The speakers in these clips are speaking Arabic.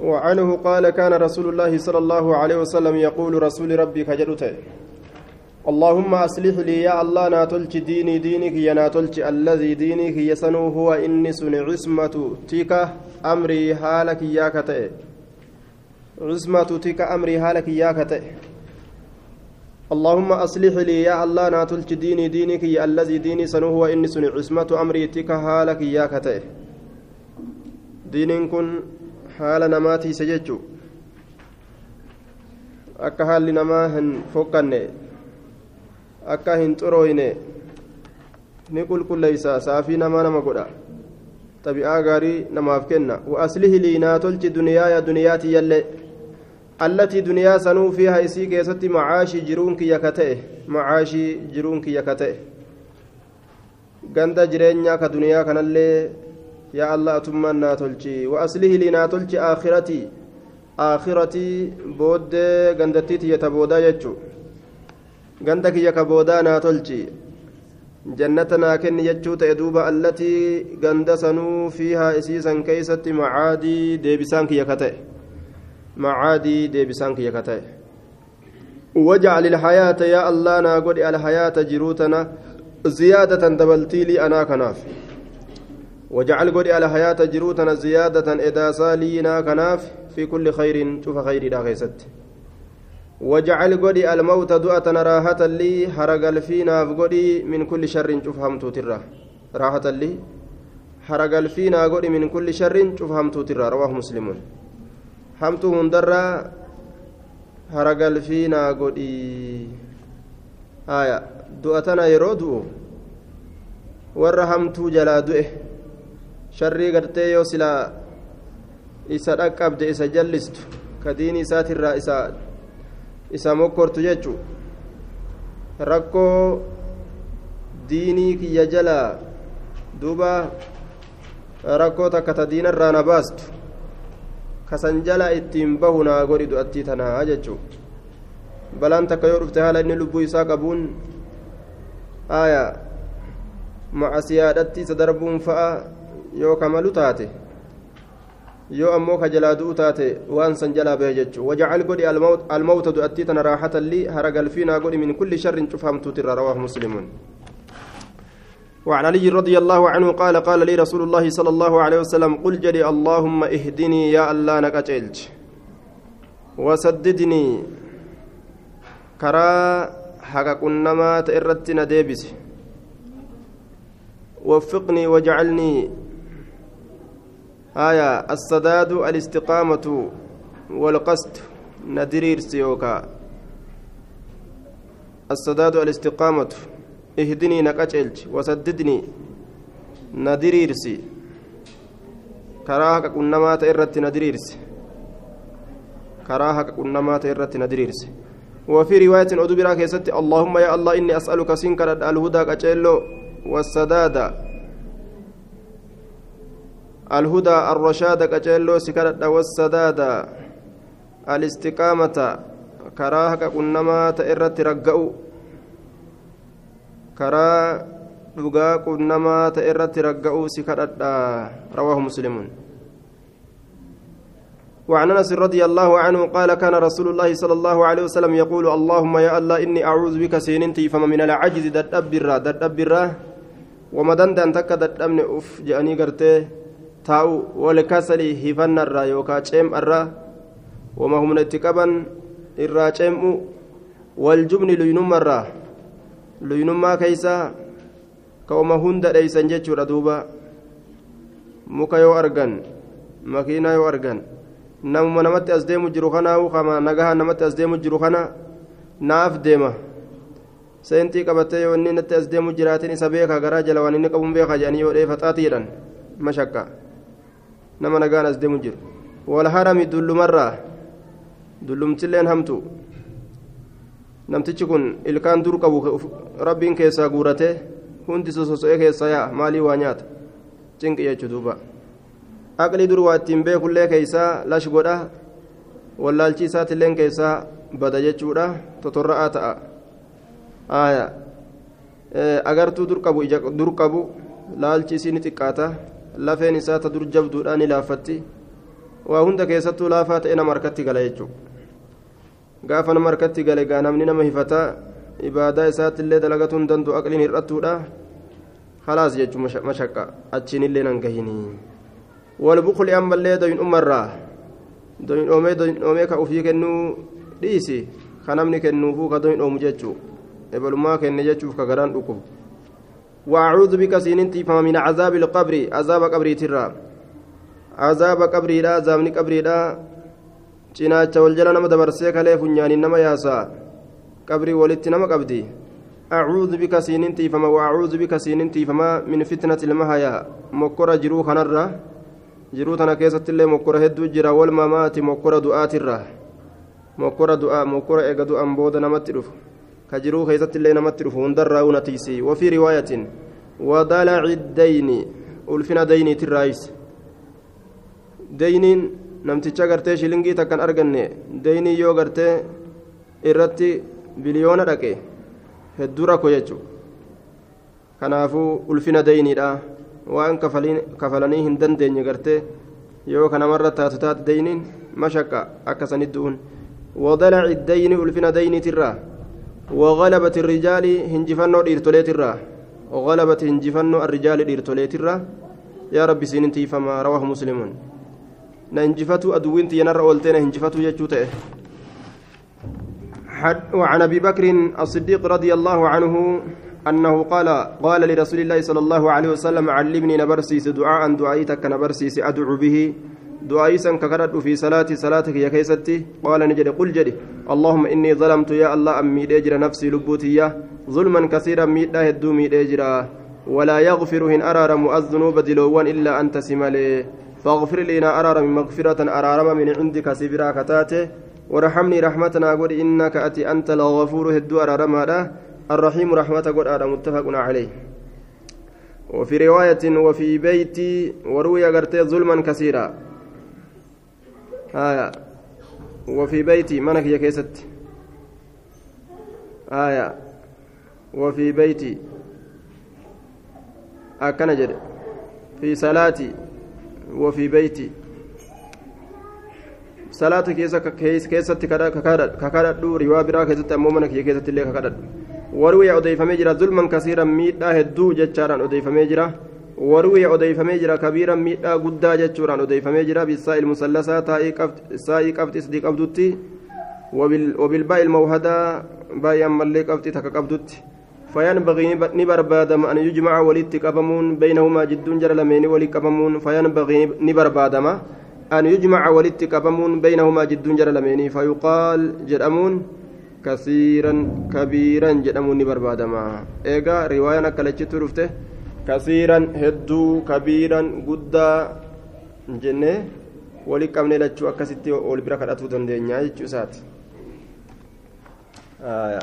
وعنه قال كان رسول الله صلى الله عليه وسلم يقول رسول ربي كجدته اللهم أصلح لي يا الله ناتلج ديني دينك يا ناتلج الذي دينك يسنو هو إني سن عصمة تيك أمري حالك يا كتئ عصمة تيك أمري حالك يا كتئ اللهم أصلح لي يا الله ناتلج ديني دينك يا الذي ديني سنو هو إني سن عصمة أمري تيك حالك يا كتئ دين كن حال نماتي سججو akka haalli namaa hin fokkanne akka hin xurooyne ni qulqulleeysa saafii namaa nama godha xabi'aa gaarii namaaf kenna waaslihi lii naa tolchi duniyaaya duniyaati yalle allatii duniyaa sanuu fiiha isii keessatti macaashii jiruun kiyya ka ta'e macaashii jiruun kiyya ka ta'e ganda jireenyaa ka duniyaa kanallee yaa allah atummaan naa tolchi waaslihi lii naa tolchi aakhiratii aakhiratii booddee gandattii tiyyata boodaa jechuu ganda kiyya ka boodaa naa tolchi jannata naa kenni jechuu ta'e duuba allatii ganda sanuu fiihaa isiisan keeysatti macaadii deebisaan kiyya ka ta'e macaadii deebisaan kiyya وجعل قولي على حياة جروتنا زيادة إداسا لينا كناف في كل خير شوف خير راغيست وجعل قولي الموت دؤة راحة لي حرق الفينا قولي من كل شر شوف همتو ترى راحة لي حرق الفينا قولي من كل شر شوف همتو ترى رواه مسلم. همتو هندرا حرق الفينا قولي آية دؤتنا يرودو warra hamtuu sharrii gartee yoo silaa isa dhaqqabde isa jallistu ka diini isaatirraa isa isa mokkortu jechu rakkoo diinii kiyya jalaa duuba rakkoo takka ta diinarraa na baastu kasan jala ittiin bahu naa godhi du'attii tanaa jechuu balaan takka yoo dhufte haala inni lubbuu isaa qabuun aayaa macasiyaadhatti isa darbuun fa'a yoo kamalu taate yoo ammoo ka jalaa du'u taate waan san jalaa bahe jechuu wajacal godhi almawta du'attii tana raaxatan lii hara galfiinaa godhi min kulli sharrin cufamtuuti irra rawaahu muslimuun وعن علي رضي الله عنه قال قال لي رسول الله صلى الله عليه وسلم قل جري اللهم اهدني يا الله نكتلج وسددني كرا حق كنما تئرتنا ديبسي وفقني واجعلني آية السداد الاستقامة والقصد. ندرير سيوكا. السداد الاستقامة. اهدني نكتلج وسددني. ندريرسي كراهك كنما تئرت ندريرسي كراهك كنما تئرت ندريرسي وفي رواية أدبرا كيست اللهم يا الله إني أسألك سنكر الهدى كتشيلو والسداد الهدى الرشاد كجلو سكرت والسداد الاستقامة كراهك كنما تئرت رقأو كرا dhugaa qunnamaa ta'e irratti ragga'uu si kadhadha رواه مسلم. وعن أنس رضي الله عنه قال كان رسول الله صلى الله عليه وسلم يقول اللهم يا الله إني أعوذ بك سيننتي فما من العجز ددبر ددبر وما دندن تك ددمن اف جاني غرتي ولكسلي هفن الرا يوكا چيم الرا وما هم نتكبن الرا چيم والجبن لينم الرا لينما كيسا كوما هند ليسن جچور دوبا muka yoo argan makiinaa yoo argan namuma namatti as deemu jiru kanaa kama nagaha namatti as deemu jiru kana naaf deema seentii qabatee yoo inni natti as deemu jiraatin isa beeka garaa jala waan inni qabuun beeka jedhanii yoo dheefaxaati jedhan mashakka nama nagaan as deemu jiru wal harami dullumarraa dullumtilleen hamtu. Namtichi kun ilkaan dur qabu rabbiin keessaa guuratee hundi sososo'ee keessaa yaa maalii waa nyaata? Cinqi jechuu duuba. Aqli dur waa ittiin beekullee keeysaa lash godha wallaalchi isaatiilleen keessaa bada jechuudha totorra'aa ta'a. Agartuu dur qabu ija dur qabu laalchi isii ni xiqqaata lafeen isaa ta dur jabduudha ni laaffatti waa hunda keessattuu laafaa ta'e nama harkatti gala jechuudha gaafa nama harkatti gale gaa namni nama hifata ibaadaa isaatti illee dalagatu hin danda'u aqliin hir'attuudha halaas jechuun mashaqqa achiin illee nan gahinii walbuqli ammallee doyin umarraa doyin dhoomee doyin dhoomee ka ufii kennuu dhiisi ka namni kennuufuu ka doyin dhoomu jechuu ebalummaa kenne jechuuf ka garaan dhukkub وأعوذ بك سينتي فما من عذاب القبر عذاب قبري ترى عذاب قبري لا عذاب قبري لا cinaacha wal jala nama dabarsee kalee funyaaniin nama yaasaa qabrii walitti nama qabdi acuudhu bika siinin tiifama waacuudhu bika siinin tiifama min fitnati ilmahayaa mokkora jiruu kanarra jiruu tana keessatti illee mokkora hedduu jira wal mamaati mokkora du'aatirra mokkora du'aa mokkora eega du'an booda namatti dhufu ka jiruu keessatti illee namatti dhufu hundarraa unatiisi wafii riwaayatin wadalaci dayni ulfina dayniitirraayis dayniin namticha gartee shilingii takkan arganne deynii yoo gartee irratti biliyoona dhaqe hedduu rakko jechu kanaafuu ulfina deyniidha waan kafalanii hin dandeenye gartee yoo kanamarra taatu taate deyniin mashaqqa akkasanit du'un wadalaci deyni ulfina deyniitirraa وغلبة الرجال هنجفنو ديرتوليترا. وغلبة هنجفنو الرجال ديرتوليترا. يا رب سينتي فما رواه aduwwinti yanarra ooltee na injifatu jechuu ta'e وعن أبي بكر الصديق رضي الله عنه أنه قال قال لرسول الله صلى الله عليه وسلم علمني نبرسيس دعاء دعائتك نبرسيس أدعو به. دعائيسا ككرد في صلاتي صلاتك يا كيستي قال نجد قل جدي اللهم إني ظلمت يا الله امي دجر نفسي لبوتي ظلما كثيرا ميدا هدو ميدجرا ولا يغفرهن ارارم الذنوب دلوان إلا انت سمالي فاغفر لنا أرارم مغفرة أرارم من عندك سبرا كتاته. ورحمني رحمتنا قل إنك أتي أنت الغفور هدو أرارم الرحيم رحمة قل أرى متفق عليه. وفي رواية وفي بيتي وروي قرتي ظلما كثيرا. آية. وفي بيتي منك يا كيست؟ آية. وفي بيتي. أكنجد في صلاتي. وفي بيتي. صلاة كيسة كيسة ككادت روا برا كيسة أمومنا كيسة اللي ككادت وروي أضيفمي جرا ظلما كثيرا ميتا هدو جتشارا أضيفمي جرا. وروي أضيفمي جرا كبيرا ميتا قدا جتشورا أضيفمي جرا بالساء المثلثة تاء قفت ساء قفت إصديق قبضتي وبال وبالباء الموهدة باء ملي قفت تك قبضتي فينبغي نبربادم أن يجمع ولد قبمون بينهما جد جر لمين ولد قبمون فينبغي نبربادم أن يجمع ولد قبمون بينهما جد جر لمين فيقال جرأمون كثيرا كبيرا جرأمون نبربادم إيجا رواية نكالتش رفته كثيرا هدو كبيرا قدا جنة ولد قبني لتشو أكستي ولبرا كراتو دندنيا يجو سات آه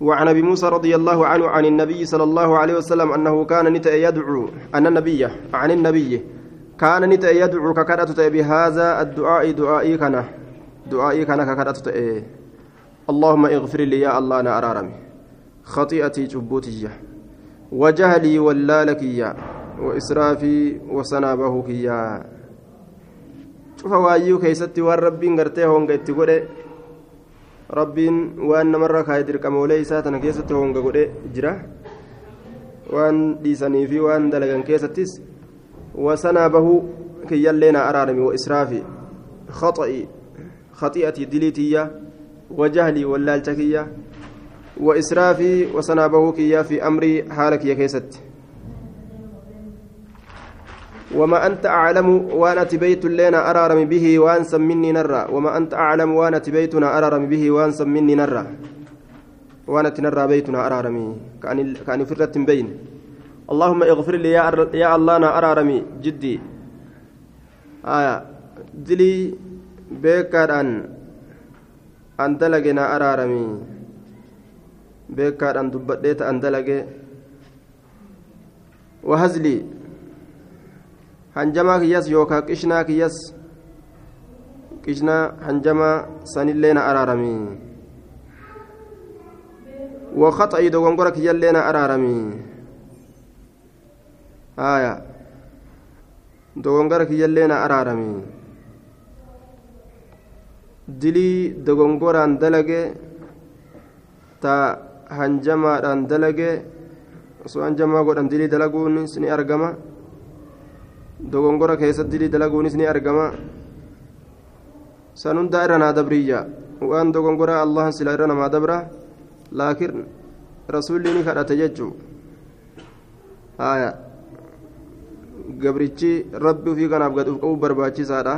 وعن أبي موسى رضي الله عنه عن النبي صلى الله عليه وسلم أنه كان نتأ يدعو أن النبي عن النبي. كان نتأ يدعو ككرت بهذا الدعاء دعائي كان دعائي كان ككرت اللهم اغفر لي يا الله أنا أرارمي. خطيئتي جبوتي وجهلي ولالك يا واسرافي وسنابه يا شوف وايو كيستي والرب غرتي هونغ rabbiin waan namarra kaa'e dirqamoolee isaa tana keessatti honga godhe jira waan dhiisanii fi waan dalagan keessattis wasanaa bahuu kiyyallee na araarami wa israafi khaxa'i khaxi'atii diliitiyya wajahli wallaalcha kiyya wasanaa bahuu kiyya fi amrii haala kiyya keessatti وما أنت أعلم وأنا تبيت لنا أرارم به وأنسى مني نرى. وما أنت أعلم وأنا تبيتنا أرارم به وأنسى مني نرى. وأنا تنرى بيتنا أرارمي. كان كان فرة بين. اللهم اغفر لي يا, يا الله أنا أرارمي. جدي. آية. دلي بكر أن أن دلقنا أرارمي. أن دبديت أن دلق وهزلي hanjamaa kiyyas yookaan qishnaa kiyyas qishnaa hanjamaa sanillee na araarami waqaxa'ii dogongora kiyyallee na araarami haaya dogongara kiyyallee na araarami dilii dogongoraan dalage ta hanjamaadhaan dalage osoo hanjamaa godhan dilii dalaguunis ni argama dogongora keessatti dilii dalaguunis ni argama san hundaa irra naa dabriyya waan dogongora allahan sila irra namaa dabra laakiin rasuulli ni kadhate jechuu haya gabrichi rabbi ufii kanaaf gad uf qabu barbaachisaadha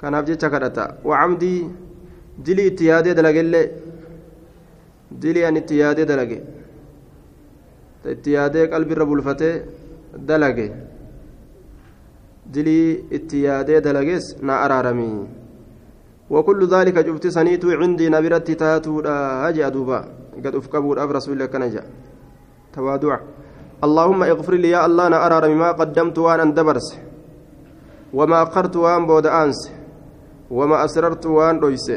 kanaaf jecha kadhata wacamdii dilii itti yaadee dalagellee dilii an itti yaadee dalage. Itti yaadee qalbirra bulfatee dalage. Dilii itti yaadee dalagees na araaramii وكل ذلك جبت سنيت عندي نبرت تاتودا هجا دوبا قد افكبوا الأف رسول الله كنجا تواضع اللهم اغفر لي يا الله أنا أرى ما قدمت وأنا اندبرس وما أخرت وأن بود أنس وما أسررت وأن رويس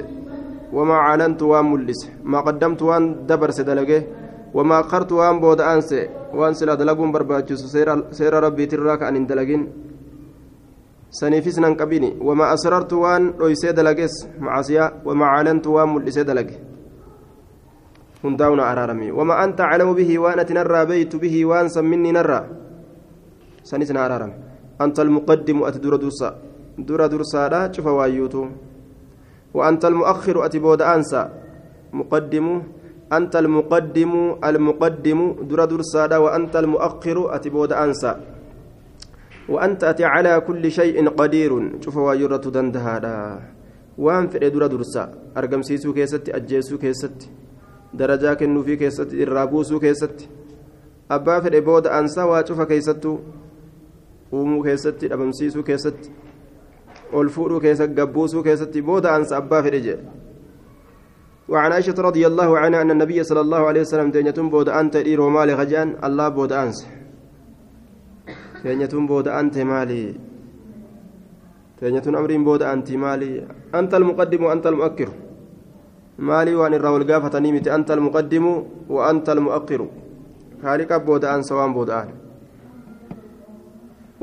وما أعلنت وأن ملس ما قدمت وأن دبرس دلقه وما أخرت وأن بود أنس وأن سلا دلقون برباجس سير ربي تراك qabini wama asrartu waan dhoysee dalages macasiyaa wama calantu waan mul'isee dalage hundaa'una araarame wama anta calamu bihi waan ati narraa beeytu bihi waan san minni narraa sanis na araarame anta almuqaddimu ati dura dursa dura dursaadha cufa waayyuutu وأنت المؤخر أتي بود أنسى. مقدم أنت المقدم المقدم در درسادا وأنت المؤخر أتي بود أنسى. وأنت أتي على كل شيء قدير. شوف واجرة دندهادا وأن في درا درسا أرقم سيسو كيست أجيسو كيست درجا كنو في كيست الرابوسو كيست أبا في بود أنسى وأشوف كيستو. uumuu keessatti dhabamsiisuu keessatti ol fuudhuu keessatti gabbuusuu keessatti booda ansa abbaa fedhe jedhe وعن عائشة رضي الله عنها أن النبي صلى الله عليه وسلم تنيتون بود أنت إيرو مالي خجان الله بود أنس تنيتون بود أنت مالي تنيتون أمرين بود أنت مالي أنت المقدم وأنت المؤخر. مالي وأن الرول قافة نيمت أنت المقدم وأنت المؤخر. خالق بود أنس وأن بود أنس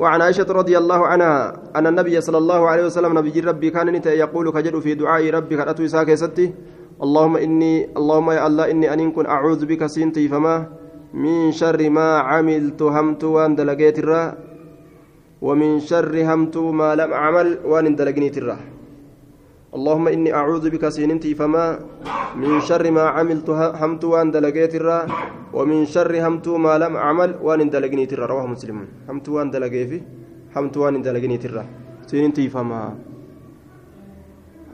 وعن عائشة رضي الله عنها أن النبي صلى الله عليه وسلم نبي ربي كان يقول كجد في دعاء ربي قد أتوا إساك ستي. اللهم إني اللهم يا الله إني أن كن أعوذ بك سنتي فما من شر ما عملت همت وأن دلقيت الرا ومن شر همت ما لم أعمل وأن دلقنيت الرا. اللهم إني أعوذ بك سنتي فما من شر ما عملت همت وأن دلقيت الرا ومن شر همت ما لم أعمل وأن دلقني ترى رواه مسلم. همت وأن دلقي في همت وأن دلقني ترى سنتي فما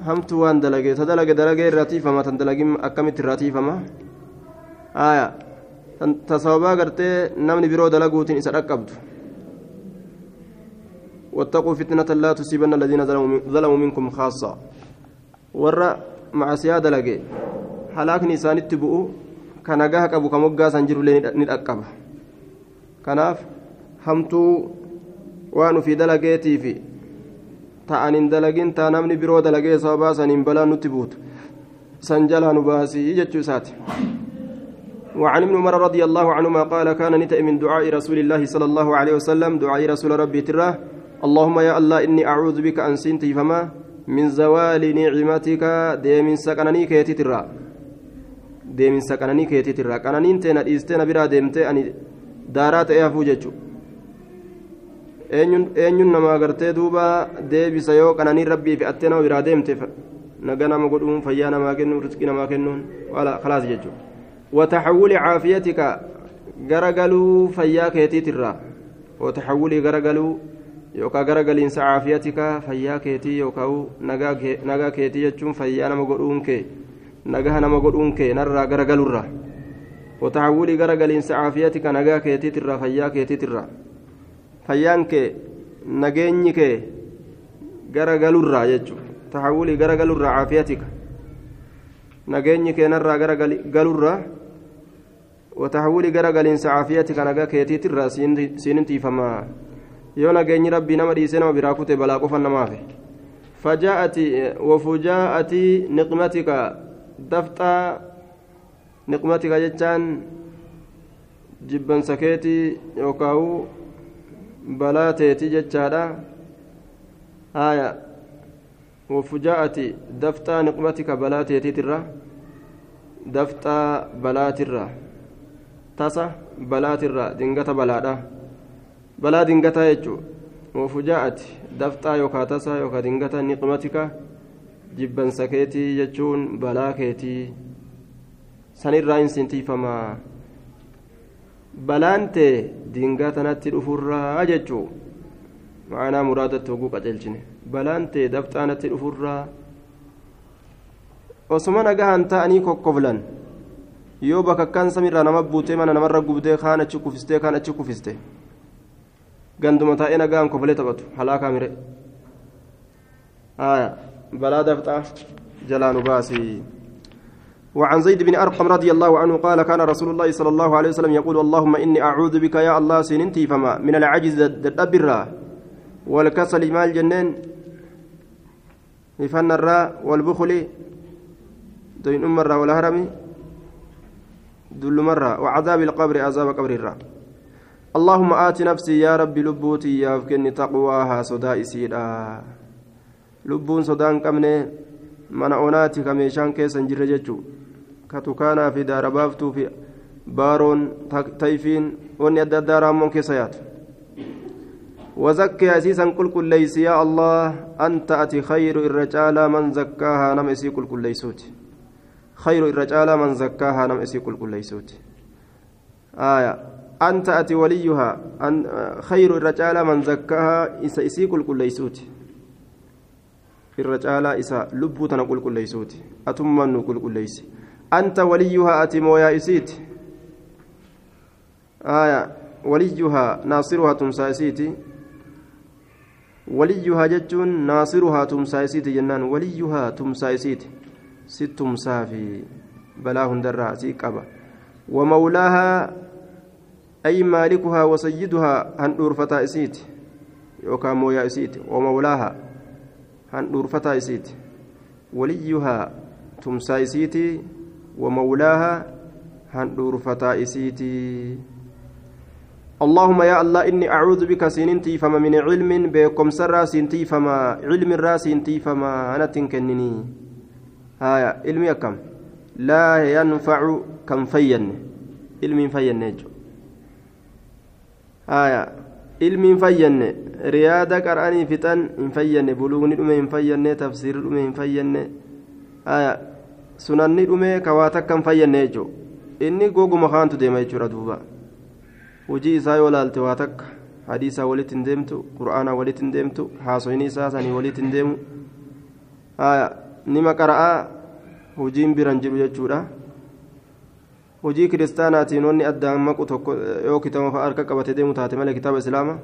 همت وأن دلقي تدلق دلقي الراتي فما تندلقي أكمت الراتي فما. آية. تصوبا قرتي نمني برو دلقوتين إسا ركبت واتقوا فتنة لا تصيبن الذين ظلموا منكم خاصة. مع سيادة لقي هلاكني سانت بؤو kan nagaha qabu ka moggaasan jirullee ni dhaqqaba kanaaf hamtuu waan ufii dalageetiif ta'an hin dalagin taa namni biroo dalagee sababaa saniin balaan nutti buutu san jalaa nu baasii jechuu isaati وعن ابن عمر رضي الله عنهما قال كان نتأ من دعاء رسول الله صلى الله عليه وسلم دعاء رسول ربي تراه اللهم يا الله إني أعوذ بك أن سنتي فما min zawaali nicmatika deeminsa qananii keetitirra deeminsa qananii keetitirra qananiin teena dhiistee na biraa deemtee ani daaraa ta'e hafuu jechu. Eenyuun nama agartee duuba deebisa yoo qananiin rabbii fe'attee nama biraa deemte nagaa nama godhuun fayyaa namaa kennuun riskii namaa kennuun kalaas jechuudha wataxawwuli caafiyatika garagaluu fayyaa keetiitirra wataxawwuli garagaluu yookaan garagaliinsa caafiyatika fayyaa keetii yookaan nagaa keetii jechuun fayyaa nama godhuun kee. nagaha nama godhuun kee narraa garagalurra wataxawulii garagaliinsa caafiyatika nagaa keetiitirra fayyaa keetiitirra fayyaan kee nageenyi kee garagalurra jechuudha taxawulii garagalurra caafiyatika nageenyi kee narraa garagalurra wataxawulii garagaliinsa caafiyatika nagaa keetiitirra siinintiifama yoo nageenyi rabbii nama dhiisee nama biraa kute balaa qofa namaafe فجاءت وفجاءت نقمتك dafxaa niqmatika jechaan jibbansa keetii yookaan balaa teeti jechaadha haya wafujaa'ati dafxaa niqmatika balaa teetiitirra dafxaa balaatirra tasa balaatirra dingata balaadha balaa dingataa jechuu wafujaa'ati dafxaa yookaa tasa yookaa dingata niqmatika jibbansa keetii jechuun balaa keetii. Sanirraa hin sintiifamaa. Balaan tee dingaa tanatti dhufurraa jechuu ma'anaa muraadatti hoguu qaceelchine balaan tee dafxaanatti dhufurraa. Osuma nagahan ta'anii kokkoblan yoo bakakkaan samiirraa nama buutee mana namarra gubdee kaan achi kufistee kaan achi kufiste ganduma taa'ee nagaan kofalee taphatu halaakaa mire. Balaa dafxaa jalaa nu baasii. وعن زيد بن أرقم رضي الله عنه قال كان رسول الله صلى الله عليه وسلم يقول اللهم إني أعوذ بك يا الله سننتي فما من العجز الدبرة والكسل مال جنين لفن الراء والبخل دين أم الراء والهرم دل مرة وعذاب القبر عذاب قبر الراء اللهم آت نفسي يا ربي لبوتي يا فكني تقواها صداء سيدا لبون صدان كمني من أوناتي كميشان كيسا جرجتشو daara baaftuu fi baaroon tayfiin wanni adda addaa raammoon keessa yaatu وزكي أسيسا قل كل ليس يا الله أنت أتي خير الرجال من زكاها نم إسي قل كل ليسوت خير الرجال من زكاها نم إسي قل كل ليسوت آية. أنت أتي وليها أن خير الرجال من زكاها إسا إسي قل كل ليسوت الرجال إسا لبوتنا قل كل ليسوت أتمنوا قل كل ليسوت أنت وليها أتم ويا إسيت آية وليها ناصرها تمسى إسيتي. وليها جتون ناصرها تمسى إسيتي جنان وليها تمسى إسيتي. ست تمسى في بلاه درا سيقبا ومولاها أي مالكها وسيدها هندور فتا إسيتي يوكا مويا إسيتي ومولاها هندور فتا إسيتي وليها تمسى إسيتي ومولاها هندور فتائسيتي اللهم يا الله إني أعوذ بك سننتي فما من علم بكم سرى سنتي فما علم الراس سنتي فما أنا تنكنني. هايا علمي كم؟ لا ينفع كم فين. علم فين نجو. ilmi hin fayyanne riyaada qar'anii fixan hin fayyanne buluugni dhume hin fayyanne tafsiirri dhume hin fayyanne sunanni dhume kawaa takka hin fayyanne jechuudha. Inni goguma kaantu deema jechuudha duuba. Hojii isaa yoo laalte waa takka hadiisaa walitti hin deemtu qura'aanaa walitti hin deemtu haasoyni isaa sanii walitti hin deemu. Nima qara'aa hojiin biran jiru jechuudha. Hojii kiristaanaatiin wanni addaan maqu tokko yoo kitaaba fa'a harka qabatee deemu taate malee kitaaba islaamaa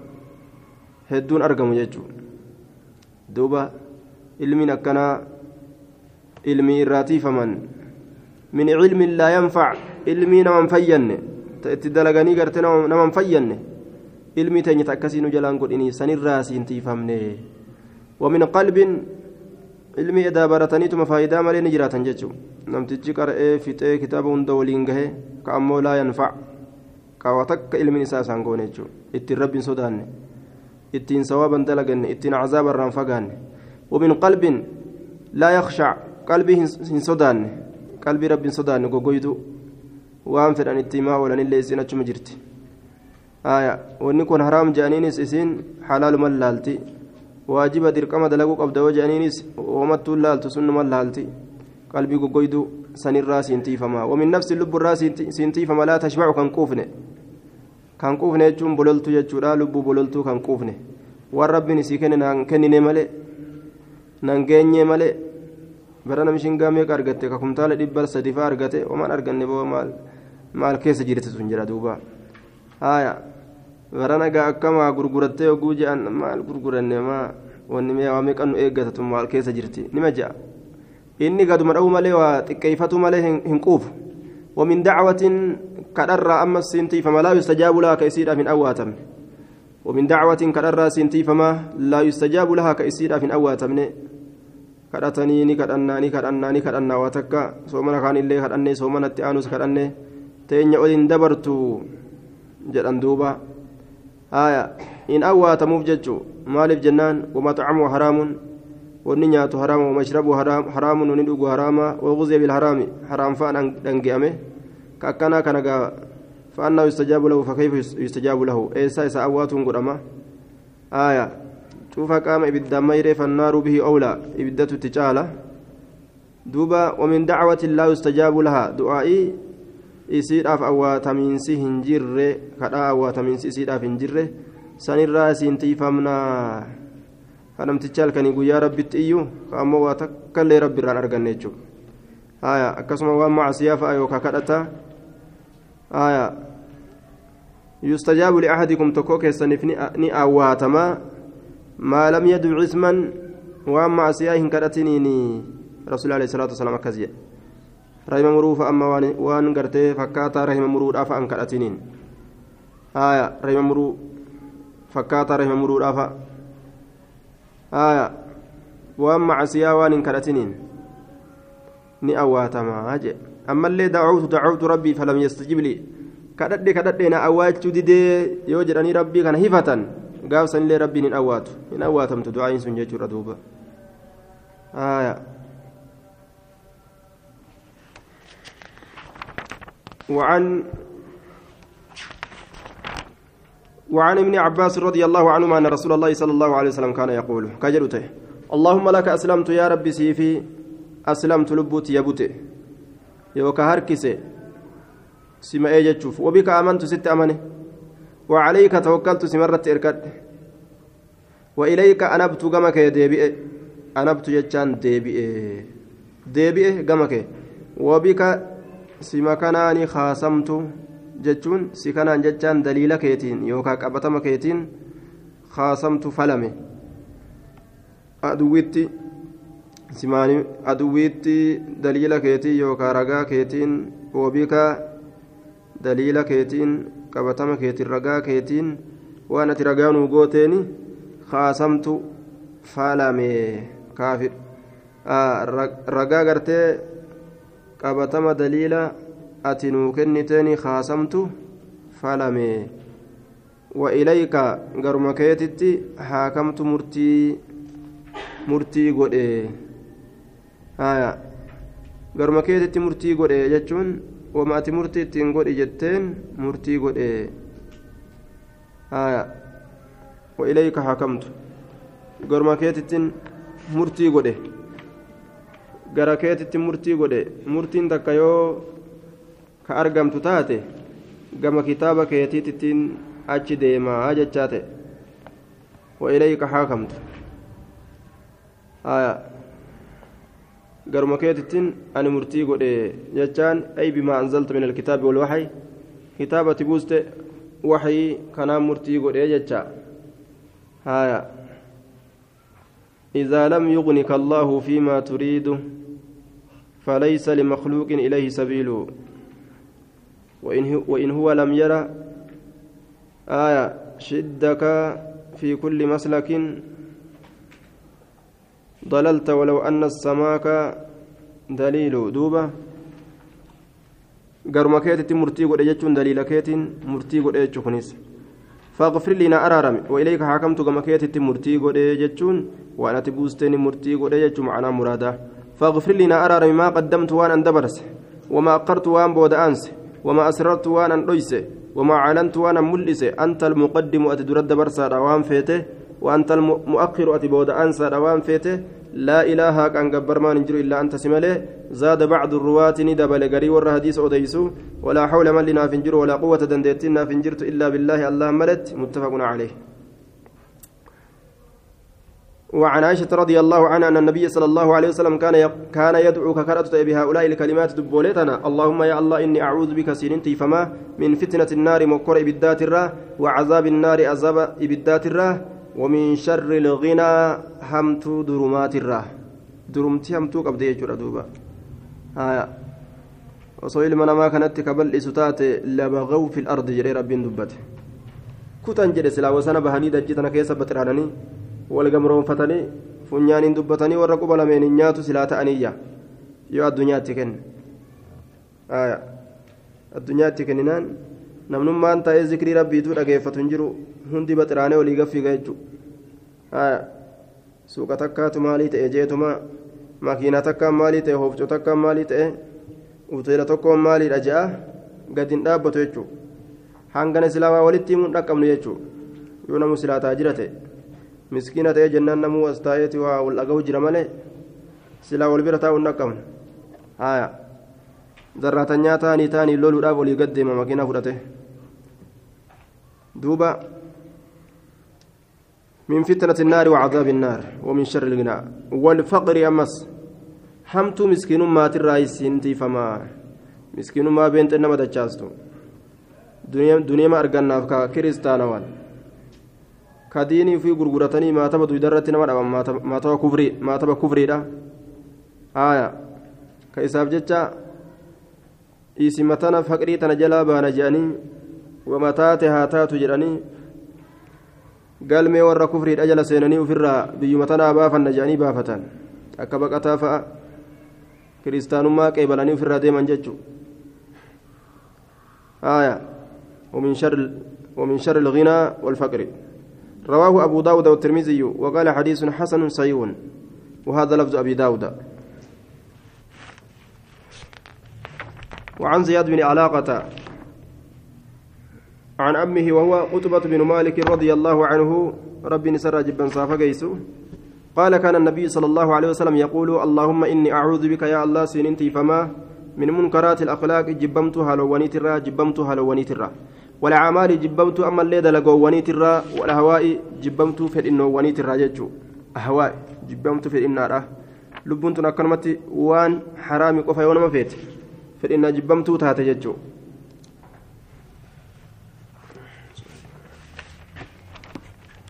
hedduun argamu jechuudha duuba ilmiin akkanaa ilmii irraatiifaman min cilmin laa yanfac ilmii naman fayyanne ta itti dalaganii garte naman fayyanne ilmii teenyata akkasii nu jalaan godhini sanirraa siin tiifamne wamin qalbin ilmii edaa barataniituma faayidaa malee ni jiraatan jechuu namtichi qara'ee fixee kitaaba hunda waliin gahe ka ammoo laa yanfac kawa takka ilmiin isaa isaan goone jechuu ittiin rabbiin sodaanne ittiin sawaaban dalaganne ittiin cazaabarraan fagaanne wamin qalbin laa yakshac qalbii hin sodaanne qalbii rabbi hin sodaanne goggoytu waan fedhan itti himaa oolanillee isin achuma jirti wanni kun haraam je'aniinis isin halaaluman laalti waajiba dirqama dalaguu qabda yoo je'aniinis oomattuun laaltu sunnuman laalti qalbii goggoytu sanirraa siin tiifama wamin nafsi lubburraa siin tiifama laa tashbacu kan quufne kan quufne jechuun bololtu jechuudha lubbuu bololtuu kan quufne waan rabbiin isii kenne naan kennine malee nan geenye malee bara namni shingaa meeqa argatte ka kumtaala dhibba sadifaa argate omaan arganne boo maal maal keessa jirti sun jira duuba haaya bara nagaa akkamaa gurgurattee oguu je'an maal gurguranne maa wanni mee waa meeqa nu eeggatatu maal keessa jirti nima je'a inni gaduma dha'uu malee waa xiqqeeffatu malee hin quufu ومن دعوة كدر أما السنتي فما لا يستجاب لها كيسير من أواتم ومن دعوة كدر سنتي فما لا يستجاب لها كيسير من أواتم kadhatanii ni kadhannaa ni kadhannaa ni kadhannaa waa takka soomana kaanillee kadhannee soomanatti aanus kadhannee teenya ol hin dabartu jedhan duuba haya إن أواتموف ججو مالف جنان ومطعمه حرام ونيات حرام ومشربه حرام حرام وندوغ حرام وغزي بالحرام حرام فان دنجامه كأكنا كان فأنه يستجاب له فكيف يستجاب له إيسا إيسا أوات قرما آية شوف قام إبدا مير فالنار به أولى إبدة تجالة دوبا ومن دعوة لا يستجاب لها دعائي isiidhaaf awwaatamiinsi hin jirre kadhaa awwaatamiinsi isiidhaaf hin jirre sanirraa isiin tiifamnaa kanamticha halkanii guyyaa rabbitti iyyuu ammoo waa takkaillee rabbi irraan arganne jechuudha haya akkasuma waan macasiyaa fa'a yookaan kadhata haya yustajaabu li'ahadikum tokkoo keessaniif ni awwaatamaa maa lam yadcu cisman waan macasiyaa hin kadhatiniin rasuuli alayhi salaatu wasalaam akkas jedhe rahima muruu amma waan gartee fakkaataa rahima muruudhaaf an kadhatiniin haya rahima muruu fakkaataa rahima muruudhaaf haya waan macasiyaa waan hin kadhatiniin ni awwaatamaa jedhe ammallee dacawtu dacawtu rabbii falam yastajib lii kadhadhe kadhadhe na awwaachuu didee yoo jedhanii rabbii kana hifatan gaafsanillee rabbiin hin awwaatu hin awwaatamtu du'aayin sun jechuudha duuba haya وعن وعن ابن عباس رضي الله عنهما أن رسول الله صلى الله عليه وسلم كان يقول كجلته اللهم لك أسلمت يا ربي سيفي أسلمت لبوت يبوت يوكا هركسي سما إيجتشوف. وبك آمنت ست أمنه. وعليك توكلت سمرت إركد. وإليك أنبت قمك ديبئ. أنبت جتشان ديبئ. ديبئ قمك وبك sima kanaani khaasamtu jechuun si kanaan jechaan daliila keetiin yookaan qabatama keetiin khaasamtu falame aduwwitti simaani aduwwitti daliila keetii yookaan ragaa keetiin wobika daliila keetiin qabatama keetiin ragaa keetiin waan ati ragaa nuu gooteeni khaasamtu falame kaafir ragaa gartee. Qabatama daliila ati nuu kenniteeni khaasamtu falame. Wa ilayka garuma keetitti haakamtu murtii murtii godhe. Haya garuma keetitti murtii godhe jechuun wama ati murtii ittiin godhi jetteen murtii godhe. Haya wa ilayka haakamtu. Garuma keetittin murtii godhe gara keetitti murtii godhe murtiin takka yoo ka argamtu taate gama kitaaba keetiittiin achi deemaa jechaa ta'e wa ilayka haakamtu garuma keetittiin ani murtii godhe jechaan ay bimaa anzaltu min alkitaabi walwaxyi kitaabati buuste waxyii kanaan murtii godhe jecha haya إذا لم يغنك الله فيما تريد فليس لمخلوق إليه سبيل. وإن وإن هو لم يرى آية شدك في كل مسلك. ضللت ولو أن السماك دليل. دوبة. قرما كيتي مرتي قد يجون دليل كيتين مرتي قد يجوكنيس فاغفر لنا أرارم. وإليك حكمت قرما كيتي مرتي قد يجون وأنا تبوستني مرتي قد يجو معنا مراده فاغفر لنا أرار ما قدمت وأنا اندبرس وما أقرت وأنا بود أنس وما أسررت وأنا أندويس وما أعلنت وأنا ملس أنت المقدم أتدرد برسا روان فيته وأنت المؤخر أتبود أنسى روان فيته لا إله كان جبر ما نجر إلا أنت سمله زاد بعض الرواة ندبل قري ور حديث أديسو ولا حول من لنا فنجر ولا قوة دندتنا فنجرت إلا بالله الله ملت متفق عليه. وعن عائشة رضي الله عنها أن النبي صلى الله عليه وسلم كان كان يدعو ككرت بهؤلاء الكلمات دبولتنا اللهم يا الله إني أعوذ بك سيرنتي فما من فتنة النار مكر إبدات الراه وعذاب النار عذاب إبدات الراه ومن شر الغنى همت درمات الراه درمتي همتو قبل يجر دوبا. آية. osoo ilma namaa kanatti ka bal'isu taate labagaw fi lardi jedhee rabbiin dubbate kutan jedhe silaa wasana bahanii dachii tana keessa baxiraananii wal gamroonfatanii funyaaniin dubbatanii warra quba lameen hin nyaatu silaa ta'aniyya yoo addunyaatti kenne addunyaatti kenninaan namnummaan taa'ee zikrii rabbiituu dhageeffatu hin jiru hundi baxiraanee olii gaffiiga jechuudha suuqa takkaatu maalii ta'e jeetuma makiinaa takkaan maalii ta'e hoofcoo takkaan maalii ta'e uteela tokkoon maaliidha je'a gadi hin dhaabbatu jechuudha hangana islaamaa walitti himuun dhaqqabnu jechuudha yoo namu silaataa jira ta'e wal dhagahu jira malee silaa wal bira taa'uu hin dhaqqabnu haaya zarraatanyaa ta'anii ta'anii loluudhaaf olii gad deema makiinaa fudhate duuba من فتنة النار وعذاب النار ومن شر الغناء والفقر أمس حمت مسكين ما ترايس انتي فما مسكين ما بنت انما دجاستو دنيا دنيا ما ارغنا فكا كديني في غرغرتني ما تبدو درت نما ما تبا كفري ما تبا كفري دا آية كيساب جتا إيسمتنا فقري تنجلا بانا جاني ومتاتها تاتو جراني galmee warra kufriidha jala seenanii ofirraa biyyuma tanaa baafanna jedhanii baafatan akka baqataa fa'a kiristaanummaa qeebalanii ofirraa deeman jechuun آية ومن شر ومن شر الغنى والفقر رواه أبو داود والترمذي وقال حديث حسن صحيح. وهذا لفظ أبي داود. وعن زياد بن علاقة عن أمه وهو قطبة بن مالك رضي الله عنه ربي نسر جبا صافا قال كان النبي صلى الله عليه وسلم يقول اللهم إني أعوذ بك يا الله سننتي فما من منكرات الأخلاق جبمت هلواني ترى جبمت هلواني ترى والأعمال جبمت أما الليل لقواني ترى والأهواء جبمت في الإنواني ترى ججو. أهواء جبمت في الإنارة لبنت أكرمتي وان حرامي قفا يوم ما فيت. في الإن جبمت تاتي ججو.